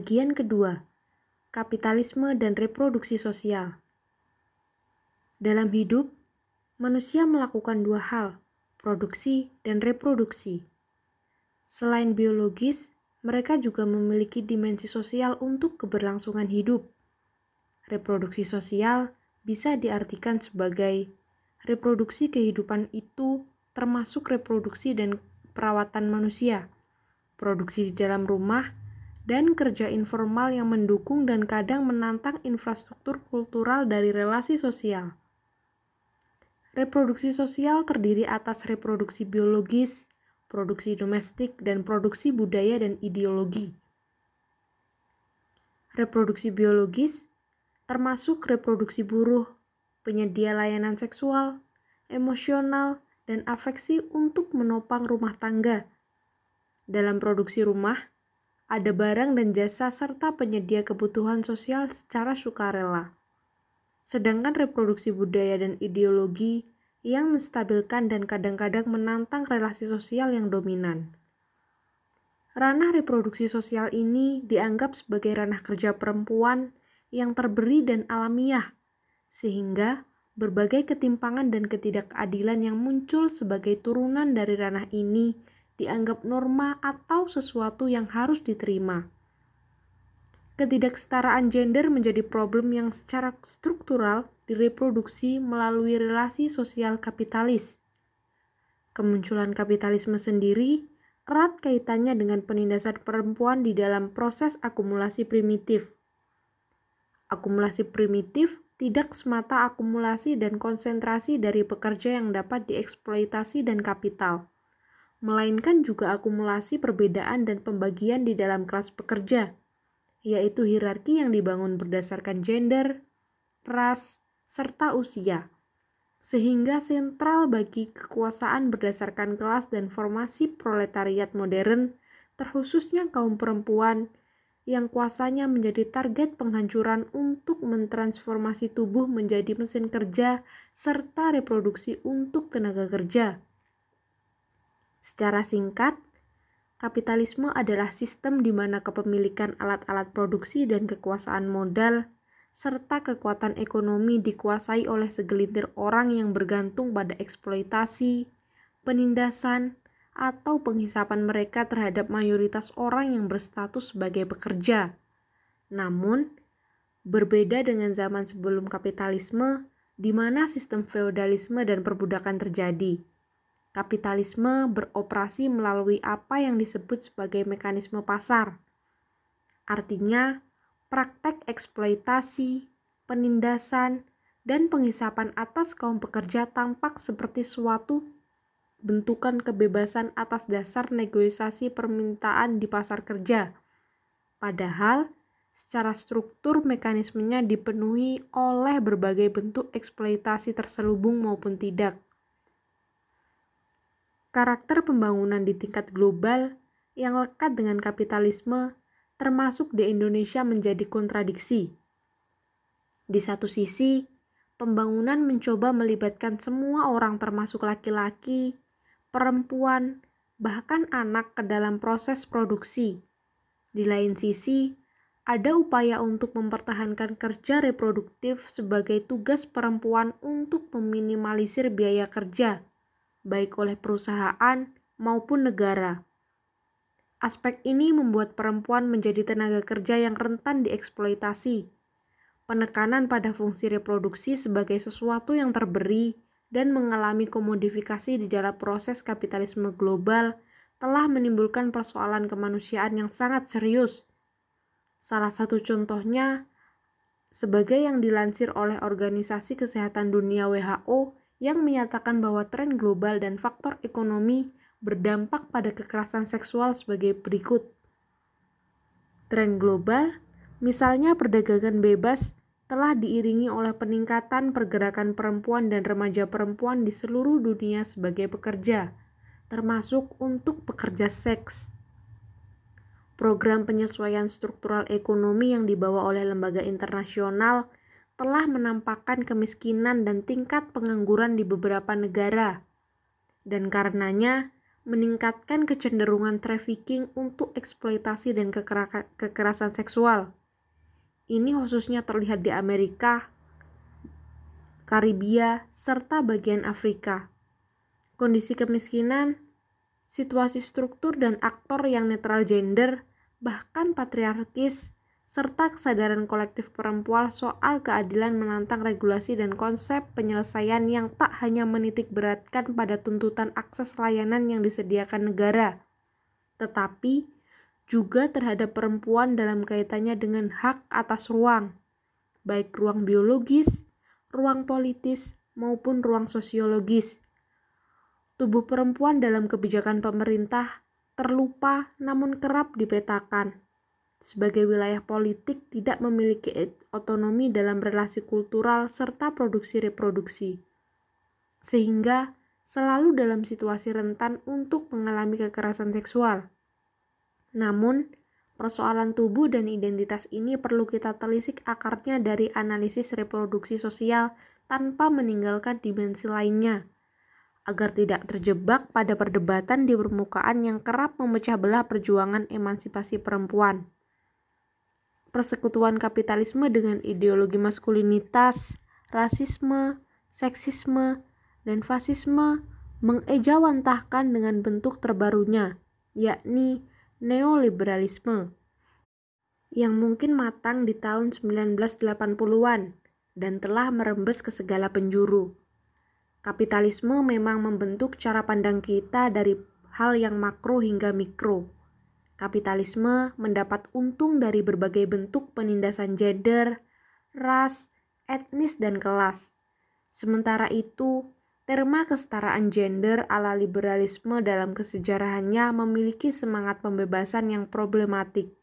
Bagian kedua, kapitalisme dan reproduksi sosial. Dalam hidup, manusia melakukan dua hal, produksi dan reproduksi. Selain biologis, mereka juga memiliki dimensi sosial untuk keberlangsungan hidup. Reproduksi sosial bisa diartikan sebagai reproduksi kehidupan itu termasuk reproduksi dan perawatan manusia, produksi di dalam rumah, dan kerja informal yang mendukung dan kadang menantang infrastruktur kultural dari relasi sosial. Reproduksi sosial terdiri atas reproduksi biologis, produksi domestik, dan produksi budaya dan ideologi. Reproduksi biologis termasuk reproduksi buruh, penyedia layanan seksual, emosional, dan afeksi untuk menopang rumah tangga. Dalam produksi rumah, ada barang dan jasa serta penyedia kebutuhan sosial secara sukarela. Sedangkan reproduksi budaya dan ideologi yang menstabilkan dan kadang-kadang menantang relasi sosial yang dominan. Ranah reproduksi sosial ini dianggap sebagai ranah kerja perempuan yang terberi dan alamiah, sehingga berbagai ketimpangan dan ketidakadilan yang muncul sebagai turunan dari ranah ini dianggap norma atau sesuatu yang harus diterima. Ketidaksetaraan gender menjadi problem yang secara struktural direproduksi melalui relasi sosial kapitalis. Kemunculan kapitalisme sendiri erat kaitannya dengan penindasan perempuan di dalam proses akumulasi primitif. Akumulasi primitif tidak semata akumulasi dan konsentrasi dari pekerja yang dapat dieksploitasi dan kapital melainkan juga akumulasi perbedaan dan pembagian di dalam kelas pekerja, yaitu hierarki yang dibangun berdasarkan gender, ras, serta usia, sehingga sentral bagi kekuasaan berdasarkan kelas dan formasi proletariat modern, terkhususnya kaum perempuan, yang kuasanya menjadi target penghancuran untuk mentransformasi tubuh menjadi mesin kerja serta reproduksi untuk tenaga kerja. Secara singkat, kapitalisme adalah sistem di mana kepemilikan alat-alat produksi dan kekuasaan modal serta kekuatan ekonomi dikuasai oleh segelintir orang yang bergantung pada eksploitasi, penindasan, atau penghisapan mereka terhadap mayoritas orang yang berstatus sebagai pekerja. Namun, berbeda dengan zaman sebelum kapitalisme, di mana sistem feodalisme dan perbudakan terjadi kapitalisme beroperasi melalui apa yang disebut sebagai mekanisme pasar. Artinya, praktek eksploitasi, penindasan, dan penghisapan atas kaum pekerja tampak seperti suatu bentukan kebebasan atas dasar negosiasi permintaan di pasar kerja. Padahal, secara struktur mekanismenya dipenuhi oleh berbagai bentuk eksploitasi terselubung maupun tidak karakter pembangunan di tingkat global yang lekat dengan kapitalisme, termasuk di Indonesia, menjadi kontradiksi. Di satu sisi, pembangunan mencoba melibatkan semua orang, termasuk laki-laki, perempuan, bahkan anak, ke dalam proses produksi. Di lain sisi, ada upaya untuk mempertahankan kerja reproduktif sebagai tugas perempuan untuk meminimalisir biaya kerja baik oleh perusahaan maupun negara. Aspek ini membuat perempuan menjadi tenaga kerja yang rentan dieksploitasi. Penekanan pada fungsi reproduksi sebagai sesuatu yang terberi dan mengalami komodifikasi di dalam proses kapitalisme global telah menimbulkan persoalan kemanusiaan yang sangat serius. Salah satu contohnya, sebagai yang dilansir oleh Organisasi Kesehatan Dunia WHO, yang menyatakan bahwa tren global dan faktor ekonomi berdampak pada kekerasan seksual sebagai berikut. Tren global, misalnya perdagangan bebas, telah diiringi oleh peningkatan pergerakan perempuan dan remaja perempuan di seluruh dunia sebagai pekerja, termasuk untuk pekerja seks. Program penyesuaian struktural ekonomi yang dibawa oleh lembaga internasional telah menampakkan kemiskinan dan tingkat pengangguran di beberapa negara, dan karenanya meningkatkan kecenderungan trafficking untuk eksploitasi dan kekerasan seksual. Ini khususnya terlihat di Amerika, Karibia, serta bagian Afrika. Kondisi kemiskinan, situasi struktur dan aktor yang netral gender, bahkan patriarkis, serta kesadaran kolektif perempuan soal keadilan menantang regulasi dan konsep penyelesaian yang tak hanya menitik beratkan pada tuntutan akses layanan yang disediakan negara, tetapi juga terhadap perempuan dalam kaitannya dengan hak atas ruang, baik ruang biologis, ruang politis, maupun ruang sosiologis. Tubuh perempuan dalam kebijakan pemerintah terlupa namun kerap dipetakan sebagai wilayah politik tidak memiliki otonomi dalam relasi kultural serta produksi reproduksi, sehingga selalu dalam situasi rentan untuk mengalami kekerasan seksual. Namun, persoalan tubuh dan identitas ini perlu kita telisik akarnya dari analisis reproduksi sosial tanpa meninggalkan dimensi lainnya, agar tidak terjebak pada perdebatan di permukaan yang kerap memecah belah perjuangan emansipasi perempuan persekutuan kapitalisme dengan ideologi maskulinitas, rasisme, seksisme, dan fasisme mengejawantahkan dengan bentuk terbarunya, yakni neoliberalisme, yang mungkin matang di tahun 1980-an dan telah merembes ke segala penjuru. Kapitalisme memang membentuk cara pandang kita dari hal yang makro hingga mikro Kapitalisme mendapat untung dari berbagai bentuk penindasan gender, ras, etnis, dan kelas. Sementara itu, terma kesetaraan gender ala liberalisme dalam kesejarahannya memiliki semangat pembebasan yang problematik,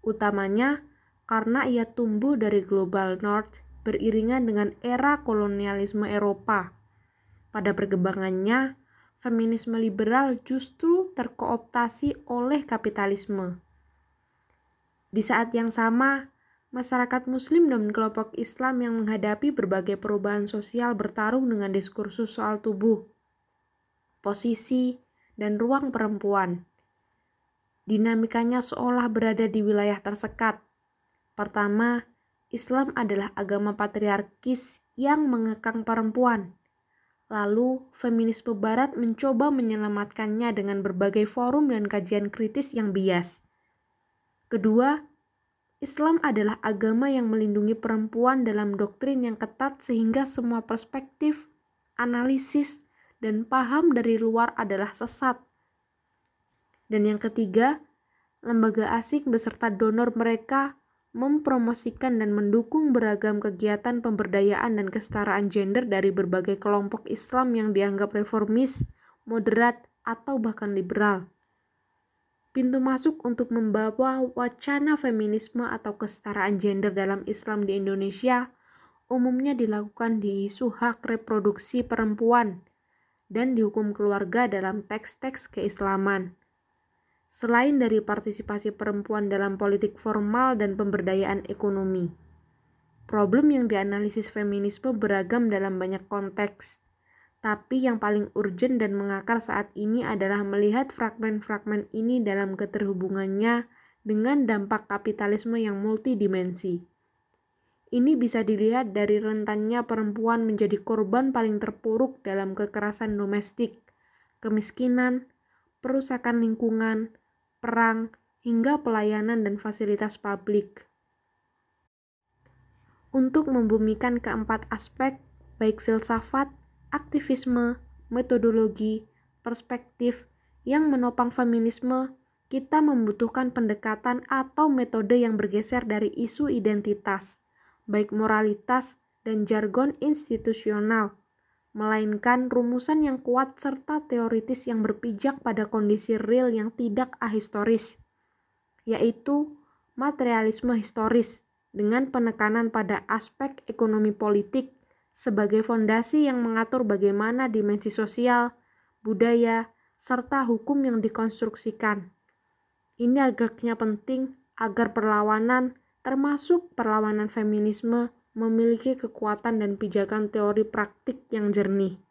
utamanya karena ia tumbuh dari global north beriringan dengan era kolonialisme Eropa. Pada perkembangannya, feminisme liberal justru terkooptasi oleh kapitalisme. Di saat yang sama, masyarakat Muslim dan kelompok Islam yang menghadapi berbagai perubahan sosial bertarung dengan diskursus soal tubuh, posisi, dan ruang perempuan. Dinamikanya seolah berada di wilayah tersekat. Pertama, Islam adalah agama patriarkis yang mengekang perempuan. Lalu, feminisme barat mencoba menyelamatkannya dengan berbagai forum dan kajian kritis yang bias. Kedua, Islam adalah agama yang melindungi perempuan dalam doktrin yang ketat sehingga semua perspektif, analisis, dan paham dari luar adalah sesat. Dan yang ketiga, lembaga asing beserta donor mereka mempromosikan dan mendukung beragam kegiatan pemberdayaan dan kesetaraan gender dari berbagai kelompok Islam yang dianggap reformis, moderat, atau bahkan liberal. Pintu masuk untuk membawa wacana feminisme atau kesetaraan gender dalam Islam di Indonesia umumnya dilakukan di isu hak reproduksi perempuan dan dihukum keluarga dalam teks-teks keislaman. Selain dari partisipasi perempuan dalam politik formal dan pemberdayaan ekonomi, problem yang dianalisis feminisme beragam dalam banyak konteks. Tapi yang paling urgent dan mengakar saat ini adalah melihat fragmen-fragmen ini dalam keterhubungannya dengan dampak kapitalisme yang multidimensi. Ini bisa dilihat dari rentannya perempuan menjadi korban paling terpuruk dalam kekerasan domestik, kemiskinan, perusakan lingkungan, perang, hingga pelayanan dan fasilitas publik. Untuk membumikan keempat aspek, baik filsafat, aktivisme, metodologi, perspektif yang menopang feminisme, kita membutuhkan pendekatan atau metode yang bergeser dari isu identitas, baik moralitas dan jargon institusional, melainkan rumusan yang kuat serta teoritis yang berpijak pada kondisi real yang tidak ahistoris, yaitu materialisme historis dengan penekanan pada aspek ekonomi politik sebagai fondasi yang mengatur bagaimana dimensi sosial, budaya, serta hukum yang dikonstruksikan. Ini agaknya penting agar perlawanan, termasuk perlawanan feminisme, memiliki kekuatan dan pijakan teori praktik yang jernih.